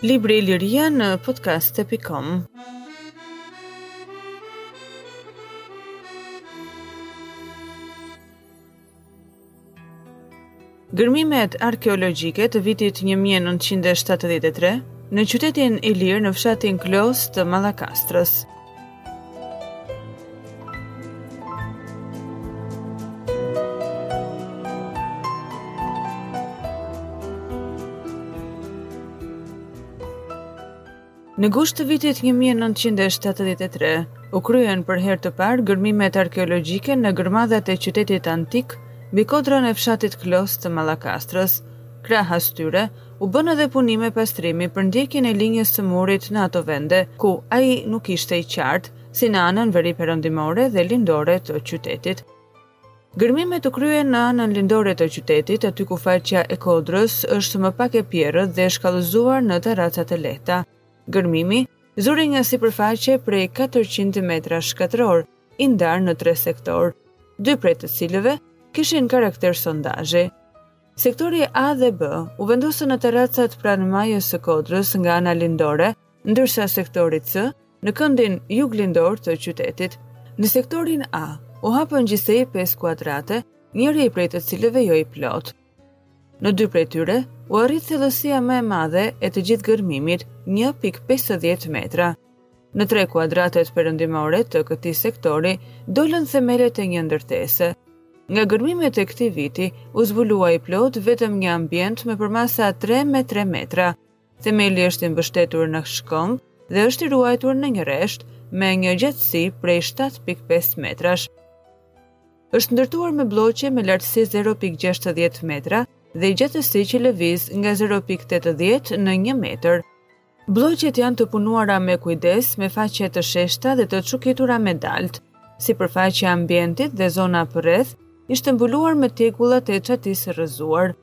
Libri i Liria në podcast.com Gërmimet arkeologjike të vitit 1973 në qytetin Ilir në fshatin Klos të Mallakastrës. Në gusht të vitit 1973, u kryen për herë të parë gërmimet arkeologjike në gërmadhat e qytetit antik mbi kodrën e fshatit Klos të Mallakastrës. Krahas tyre, U bënë edhe punime pastrimi për ndjekjen e linjës së murit në ato vende, ku ai nuk ishte i qartë, si në anën veriperëndimore dhe lindore të qytetit. Gërmimet u kryen në anën lindore të qytetit, aty ku faqja e kodrës është më pak e pjerrët dhe e shkallëzuar në tarraca të lehta. Gërmimi zuri një sipërfaqe prej 400 metrash katrorë, i ndarë në tre sektorë, dy prej të cilëve kishin karakter sondazhi. Sektori A dhe B u vendosën në tarracat pranë majës së kodrës nga ana lindore, ndërsa sektori C në këndin juglindor të qytetit. Në sektorin A u hapën gjithsej pesë kuadrate, njëri prej të cilëve jo i plotë. Në dy prej tyre u arrit thellësia më e madhe e të gjithë gërmimit, 1.50 metra. Në tre kuadratet perëndimore të këtij sektori dolën themelet e një ndërtese. Nga gërmimet e këtij viti u zbulua i plotë vetëm një ambient me përmasa 3 me 3 metra. Themeli është i mbështetur në shkëmb dhe është i ruajtur në një rresht me një gjatësi prej 7.5 metrash. Është ndërtuar me blloqe me lartësi 0.60 metra dhe gjatësi që lëviz nga 0.80 në 1 metër. Blloqet janë të punuara me kujdes, me faqe të sheshta dhe të çukitura me daltë. Sipërfaqja e ambientit dhe zona përreth ishte mbuluar me tjegullat e çatisë së rrëzuar.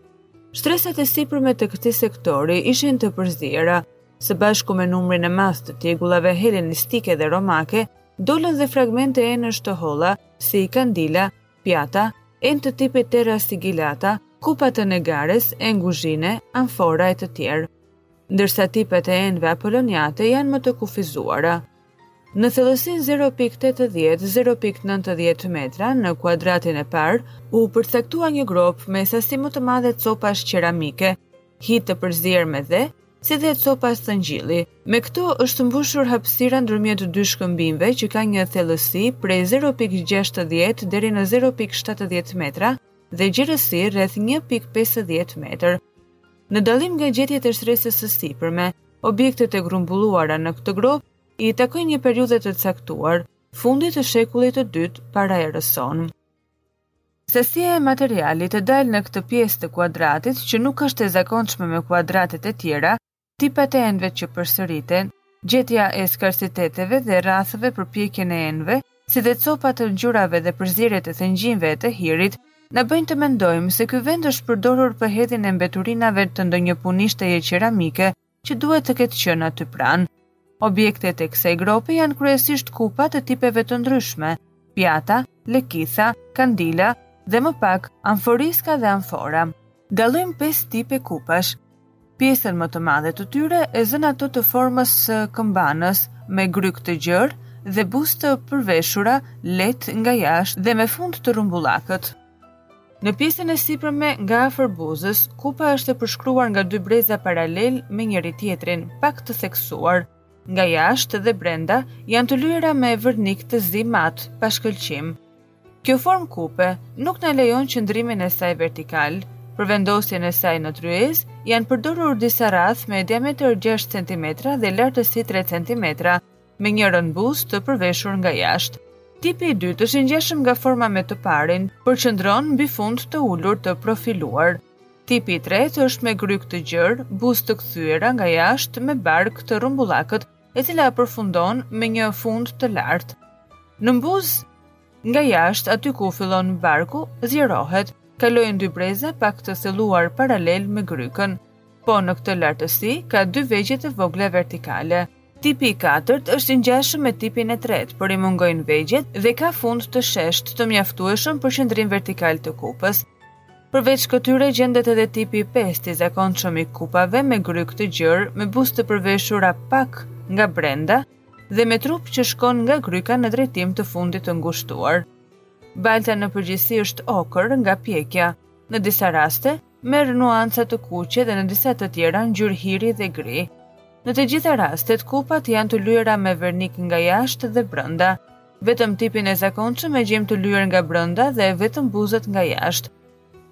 Shtresat e sipërme të këtij sektori ishin të përziera, së bashku me numrin e madh të tjegullave helenistike dhe romake, dolën dhe fragmente enësh të holla, si kandila, pjata, enë të tipit terra sigillata, kupa të Megarës, enë kuzhine, amfora e të tjerë. ndërsa tipet e enëve apoloniate janë më të kufizuara. Në thellësinë 0.80-0.90 metra në kuadratin e parë, u përcaktua një gropë me sasi më të madhe copash qeramike, hi të përzier me dhe, si dhe copa thëngjilli. Me këto është mbushur hapësira ndërmjet dy shkëmbinjve që ka një thellësi prej 0.60 deri në 0.70 metra dhe gjerësi rreth 1.50 metër. Në dallim nga gjetjet e shtresës së sipërme, objektet e grumbulluara në këtë gropë i takojnë një periudhe të caktuar, fundit të shekullit të dytë para erës sonë. Sasia e materialit të dalë në këtë pjesë të kuadratit që nuk është e zakonshme me kuadratet e tjera, tipet e enëve që përsëriten, gjetja e skarsiteteve dhe rrathëve për pjekjen e enëve, si dhe copa të zgjyrave dhe përzierjet e thëngjijve e të hirit, na bëjnë të mendojmë se ky vend është përdorur për hedhjen e mbeturinave të ndonjë punishteje qeramike që duhet të ketë qenë aty pranë. Objektet e kësaj grope janë kryesisht kupa të tipeve të ndryshme, pjata, lekitha, kandila dhe më pak, amforiska dhe amfora. Dallojmë pesë tipe kupash. Pjesën më të madhe të tyre e zënë ato të formës së kambanës, me grykë të gjerë dhe buzë të përveshura lehtë nga jashtë dhe me fund të rrumbullakët. Në pjesën e sipërme nga afër buzës, kupa është e përshkruar nga dy breza paralelë me njëri-tjetrin, pak të theksuar. Nga jashtë dhe brenda janë të lyera me vernik të zi mat, pa shkëlqim. Kjo formë kupe nuk na lejon qëndrimin e saj vertikal. Për vendosjen e saj në tryezë janë përdorur disa rrathë me diametër 6 cm dhe lartësi 3 cm, me njërën buzë të përveshur nga jashtë. Tipi i dytë është i ngjashëm nga forma me të parin, por qëndron mbi fund të ulët të profiluar. Tipi i tretë është me grykë të gjerë, buzë të kthyera nga jashtë me bark të rrumbullakët e cila përfundon me një fund të lartë. Nën buzë, nga jashtë aty ku fillon barku, zgjerohet, kalojnë dy breza pak të thelluar paralel me grykën. Po në këtë lartësi ka dy vegje të vogla vertikale. Tipi i katërt është i ngjashëm me tipin e tretë, por i mungojnë vegjet dhe ka fund të sheshtë të mjaftueshëm për qëndrim vertikal të kupës. Përveç këtyre gjendet edhe tipi i pestë i zakonshëm i kupave me grykë të gjerë, me buzë të përveshura pak nga brenda dhe me trup që shkon nga gryka në drejtim të fundit të ngushtuar. Balta në përgjithësi është okër nga pjekja. Në disa raste, merr nuanca të kuqe dhe në disa të tjera ngjyrë hiri dhe gri. Në të gjitha rastet, kupat janë të lyera me vernik nga jashtë dhe brenda. Vetëm tipin e zakonshëm e gjejmë të lyer nga brenda dhe vetëm buzët nga jashtë.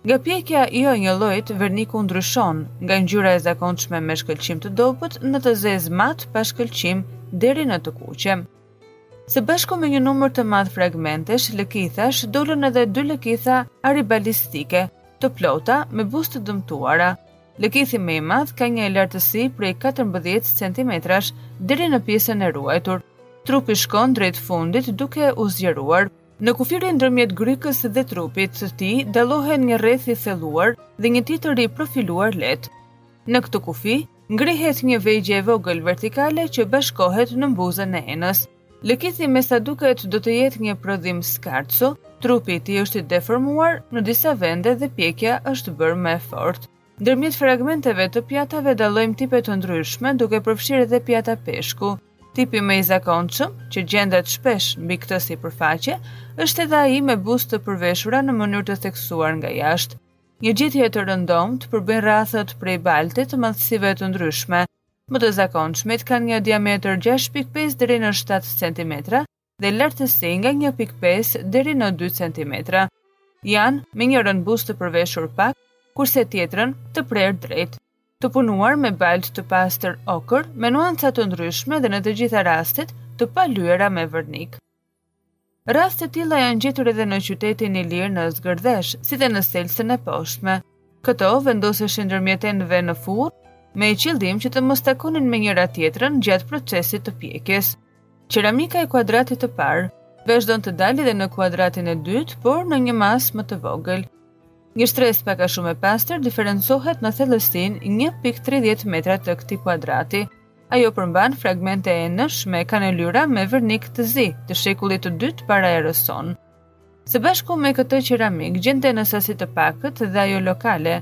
Nga pjekja jo e njëllojtë, verniku ndryshon, nga ngjyra e zakonshme me shkëlqim të dobët në të zezë mat pa shkëlqim deri në të kuqe. Së bashku me një numër të madh fragmentesh, lekithash, dolën edhe dy lekitha aribalistike, të plota, me buzë të dëmtuara, Lekithi më i madh ka një lartësi prej 14 centimetrash deri në pjesën e ruajtur. Trupi shkon drejt fundit duke u zgjeruar. Në kufirin ndërmjet grykës dhe trupit të tij dallohen një rreth i thelluar dhe një tjetër i profiluar lehtë. Në këtë kufi ngrihet një vegje e vogël vertikale që bashkohet në buzën e enës. Lekithi me sa duket do të jetë një prodhim skarco, trupi i tij është i deformuar në disa vende dhe pjekja është bërë më e fortë. Ndërmjet fragmenteve të pjatave dallojmë tipe të ndryshme, duke përfshirë edhe pjata peshku. Tipi më i zakonshëm, që gjendet shpesh mbi këtë sipërfaqe, është edhe ai me buzë të përveshura në mënyrë të theksuar nga jashtë. Një gjetje të rëndomtë përbëjnë rrathët prej balte të madhësive të ndryshme, Më të zakonshmit kanë një diametër gjashtë pikë pesë deri në shtatë centimetra dhe lartësi nga një pikë pesë deri në dy centimetra. Janë me njërën buzë të përveshur pak, kurse tjetrën të prerë drejt. Të punuar me baltë të pastër okër, me nuanca të ndryshme dhe në të gjitha rastet të palyera me vernik. Rrathë të tillë janë gjetur edhe në qytetin ilir në Zgërdhesh, si dhe në Selcën e Poshtme. Këto vendoseshin ndërmjet enëve në furrë, me qëllim që të mos takonin me njëra-tjetrën gjatë procesit të pjekjes. Qeramika e kuadratit të parë vazhdon të dalë edhe në kuadratin e dytë, por në një masë më të vogël. Një shtresë pak a shumë e pastër diferencohet në thellësinë 1.30 metra të këtij kuadrati. Ajo përmban fragmente enësh me kanelyra me vernik të zi të shekullit të dytë para erës sonë. Së bashku me këtë qeramikë gjendet në sasi të pakët dhe ajo lokale,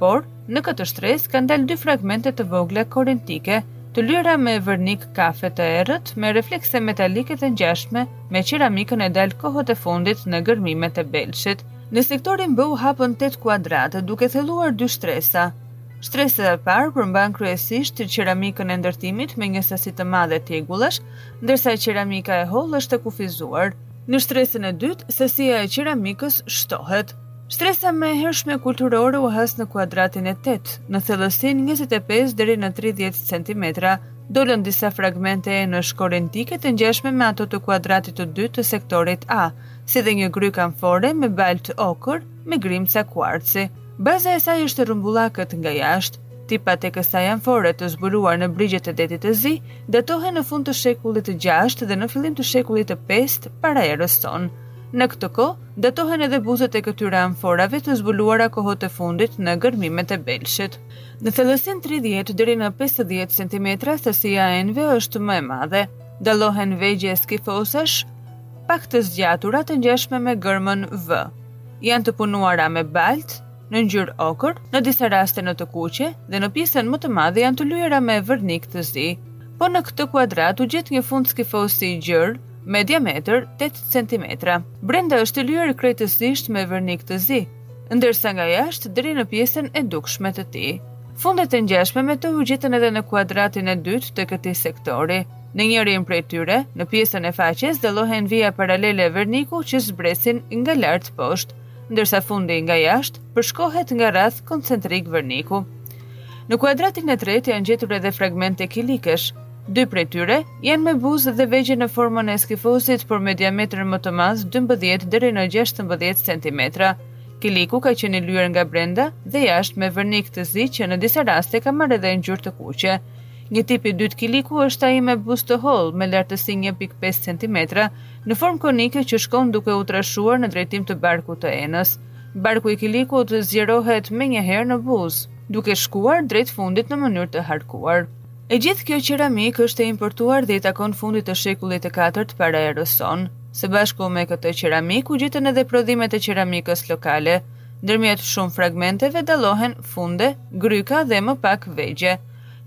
por në këtë shtresë kanë dalë dy fragmente të vogla korintike, të lyra me vernik kafe të errët me reflekse metalike të ngjashme me qeramikën e dalë kohët e fundit në gërmimet e Belshit. Në sektorin B u hapën 8 kuadrate duke thelluar dy shtresa, Shtresa e parë përmban kryesisht qeramikën e ndërtimit me një sasi të madhe tjegullash, ndërsa qeramika e hollë është e kufizuar. Në shtresën e dytë, sasia e qeramikës shtohet. Shtresa më e hershme kulturore u has në kuadratin e tetë, në thellësinë njëzet e pesë deri në tridhjetë centimetra. Dolën disa fragmente enësh korintike të ngjashme me ato të kuadratit të dytë të sektorit A, si dhe një grykë amfore me baltë okër me grimca kuarci. Baza e saj është e rrumbullakët nga jashtë. Tipat e kësaj amfore të zbuluar në brigjet e Detit të Zi datohen në fund të shekullit të gjashtë dhe në fillim të shekullit të pestë para erës sonë. Në këtë kohë datohen edhe buzët e këtyre amforave të zbuluara kohët e fundit në gërmimet e Belshit. Në thellësinë 30 deri në 50 cm sasia e enëve është më e madhe. Dallohen vegje skifosash pak të zgjatura të ngjashme me gërmën V. Janë të punuara me baltë, në ngjyrë okër, në disa raste në të kuqe dhe në pjesën më të madhe janë të lyera me vërnik të zi. Po në këtë kuadrat u gjet një fund skifosi i gjerë me diametër 8 cm. Brenda është i lyer krejtësisht me vërnik të zi, ndërsa nga jashtë deri në pjesën e dukshme të tij. Funde të ngjashme me të u gjetën edhe në kuadratin e dytë të këtij sektori. Në njërin prej tyre, në pjesën e faqes dallohen vija paralele verniku që zbresin nga lart poshtë, ndërsa fundi nga jashtë përshkohet nga rrathë koncentrikë verniku. Në kuadratin e tretë janë gjetur edhe fragmente kilikesh, Dy prej tyre janë me buzë dhe vegje në formën e skifosit, por me diametër më të madh 12 deri në 16 cm. Kiliku ka qenë i lyer nga brenda dhe jashtë me vernik të zi që në disa raste ka marrë edhe ngjyrë të kuqe. Një tip i dytë kiliku është ai me buzë të hollë, me lartësi 1.5 centimetra, në formë konike që shkon duke u trashuar në drejtim të barkut të enës. Barku i kilikut zgjerohet menjëherë në buzë, duke shkuar drejt fundit në mënyrë të harkuar. E gjithë kjo qeramikë është e importuar dhe i takon fundit të shekullit të katërt para erës sonë. Së bashku me këtë qeramikë u gjetën edhe prodhimet e qeramikës lokale. Ndërmjet shumë fragmenteve dallohen funde, gryka dhe më pak vegje.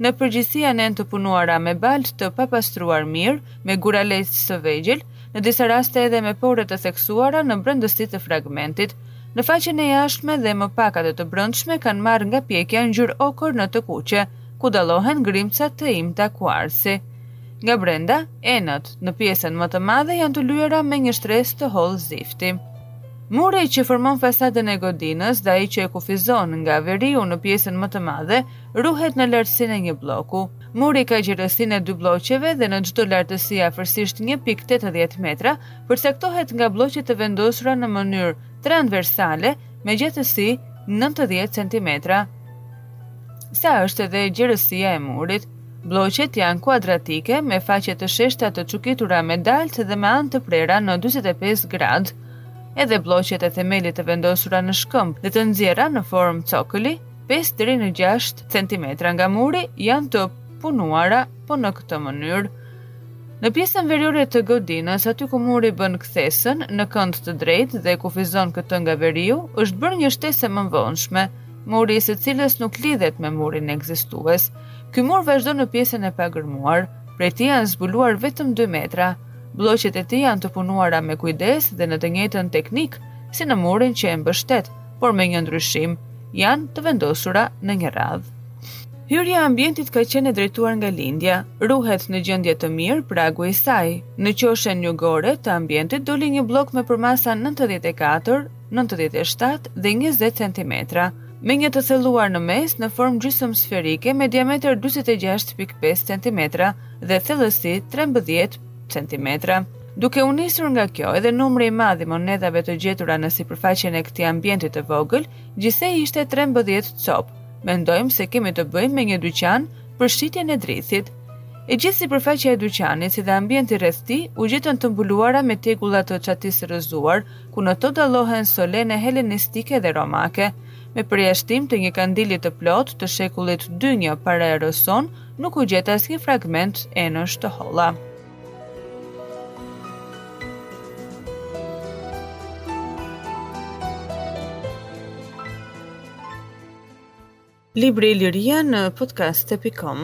Në përgjithësi janë enë të punuara me baltë të papastruar mirë, me guralecë të vegjël, në disa raste edhe me pore të theksuara në brendësi të fragmentit. Në faqen e jashtme dhe më pak atë të brendshme kanë marrë nga pjekja ngjyrë okër në të kuqe, ku dallohen grimca të imta kuarsi. Nga brenda, enët, në pjesën më të madhe janë të lyera me një shtresë të hollë zifti. Muri që formon fasadën e godinës dhe ai që e kufizon nga veriu në pjesën më të madhe ruhet në lartësinë e një blloku. Muri ka gjerësinë e dy blloqeve dhe në çdo lartësi afërsisht 1.80 metra përcaktohet nga blloqe të vendosura në mënyrë transversale me gjatësi 90 centimetra, sa është edhe gjerësia e murit. Blloqet janë kuadratike me faqe të sheshta të çukitura me daltë dhe me anë të prera në 45 gradë. Edhe blloqet e themelit të vendosura në shkëmb dhe të nxjerra në formë cokoli 5 deri në 6 cm nga muri janë të punuara po në këtë mënyrë. Në pjesën veriore të godinës, aty ku muri bën kthesën në kënd të drejtë dhe kufizon këtë nga veriu, është bërë një shtesë e mëvonshme, muri i së cilës nuk lidhet me murin ekzistues. Ky mur vazhdon në pjesën e pagërmuar, prej tij janë zbuluar vetëm 2 metra. Blloqet e tij janë të punuara me kujdes dhe në të njëjtën teknikë si në murin që e mbështet, por me një ndryshim, janë të vendosura në një radhë. Hyrja e ambientit ka qenë e drejtuar nga lindja. Ruhet në gjendje të mirë pragu i saj. Në qoshen jugore të ambientit doli një bllok me përmasa 94, 97 dhe 20 cm, me një të thelluar në mes në formë gjysëm sferike me diametër 26.5 cm dhe thellësi 13 cm. Duke u nisur nga kjo, dhe numri i madh i monedhave të gjetura në sipërfaqen e këtij ambienti të vogël, gjithsej ishte 13 copë. Mendojmë se kemi të bëjmë me një dyqan për shitjen e drithit. E gjithë sipërfaqja e dyqanit si dhe ambienti rreth tij u gjetën të mbuluara me tjegulla të çatisë së rrëzuar, ku në to dallohen solene helenistike dhe romake. Me përjashtim të një kandili të plotë të shekullit 2 një para erës sonë, nuk u gjet asnjë fragment enësh të holla. Libri Iliria në podcast.com